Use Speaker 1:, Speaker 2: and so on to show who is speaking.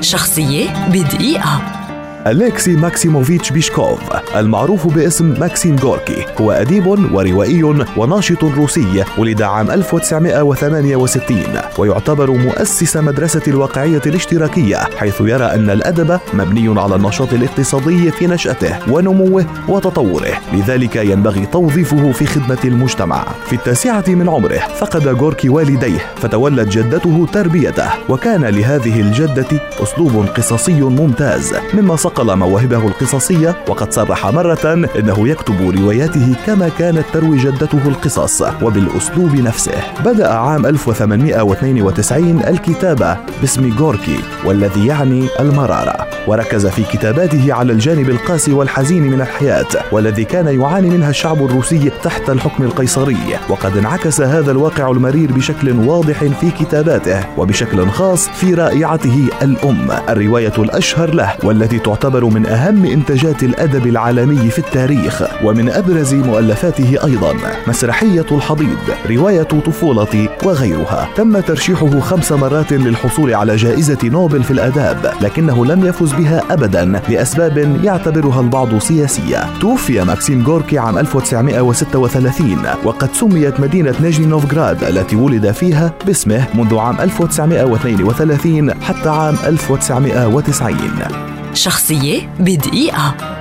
Speaker 1: شخصية بدقيقة.
Speaker 2: أليكسي ماكسيموفيتش بيشكوف المعروف باسم ماكسيم غوركي هو أديب وروائي وناشط روسي ولد عام 1968 ويعتبر مؤسس مدرسة الواقعية الاشتراكية حيث يرى أن الأدب مبني على النشاط الاقتصادي في نشأته ونموه وتطوره لذلك ينبغي توظيفه في خدمة المجتمع. في التاسعة من عمره فقد غوركي والديه فتولت جدته تربيته وكان لهذه الجدة أسلوب قصصي ممتاز مما صقل مواهبه القصصية وقد صرح مرة إنه يكتب رواياته كما كانت تروي جدته القصص وبالأسلوب نفسه. بدأ عام 1892 الكتابة باسم غوركي والذي يعني المرارة. وركز في كتاباته على الجانب القاسي والحزين من الحياة والذي كان يعاني منها الشعب الروسي تحت الحكم القيصري. وقد انعكس هذا الواقع المرير بشكل واضح في كتاباته وبشكل خاص في رائعته الأم. الرواية الأشهر له والتي تعتبر من أهم إنتاجات الأدب العالمي في التاريخ ومن أبرز مؤلفاته أيضا. مسرحية الحضيض رواية طفولتي وغيرها. تم ترشيحه خمس مرات للحصول على جائزة نوبل في الآداب لكنه لم يفز بها أبدا لأسباب يعتبرها البعض سياسية. توفي ماكسيم غوركي عام 1936 وقد سميت مدينة نيجني نوفغراد التي ولد فيها باسمه منذ عام 1932 حتى عام 1990
Speaker 1: شخصية بدقيقة.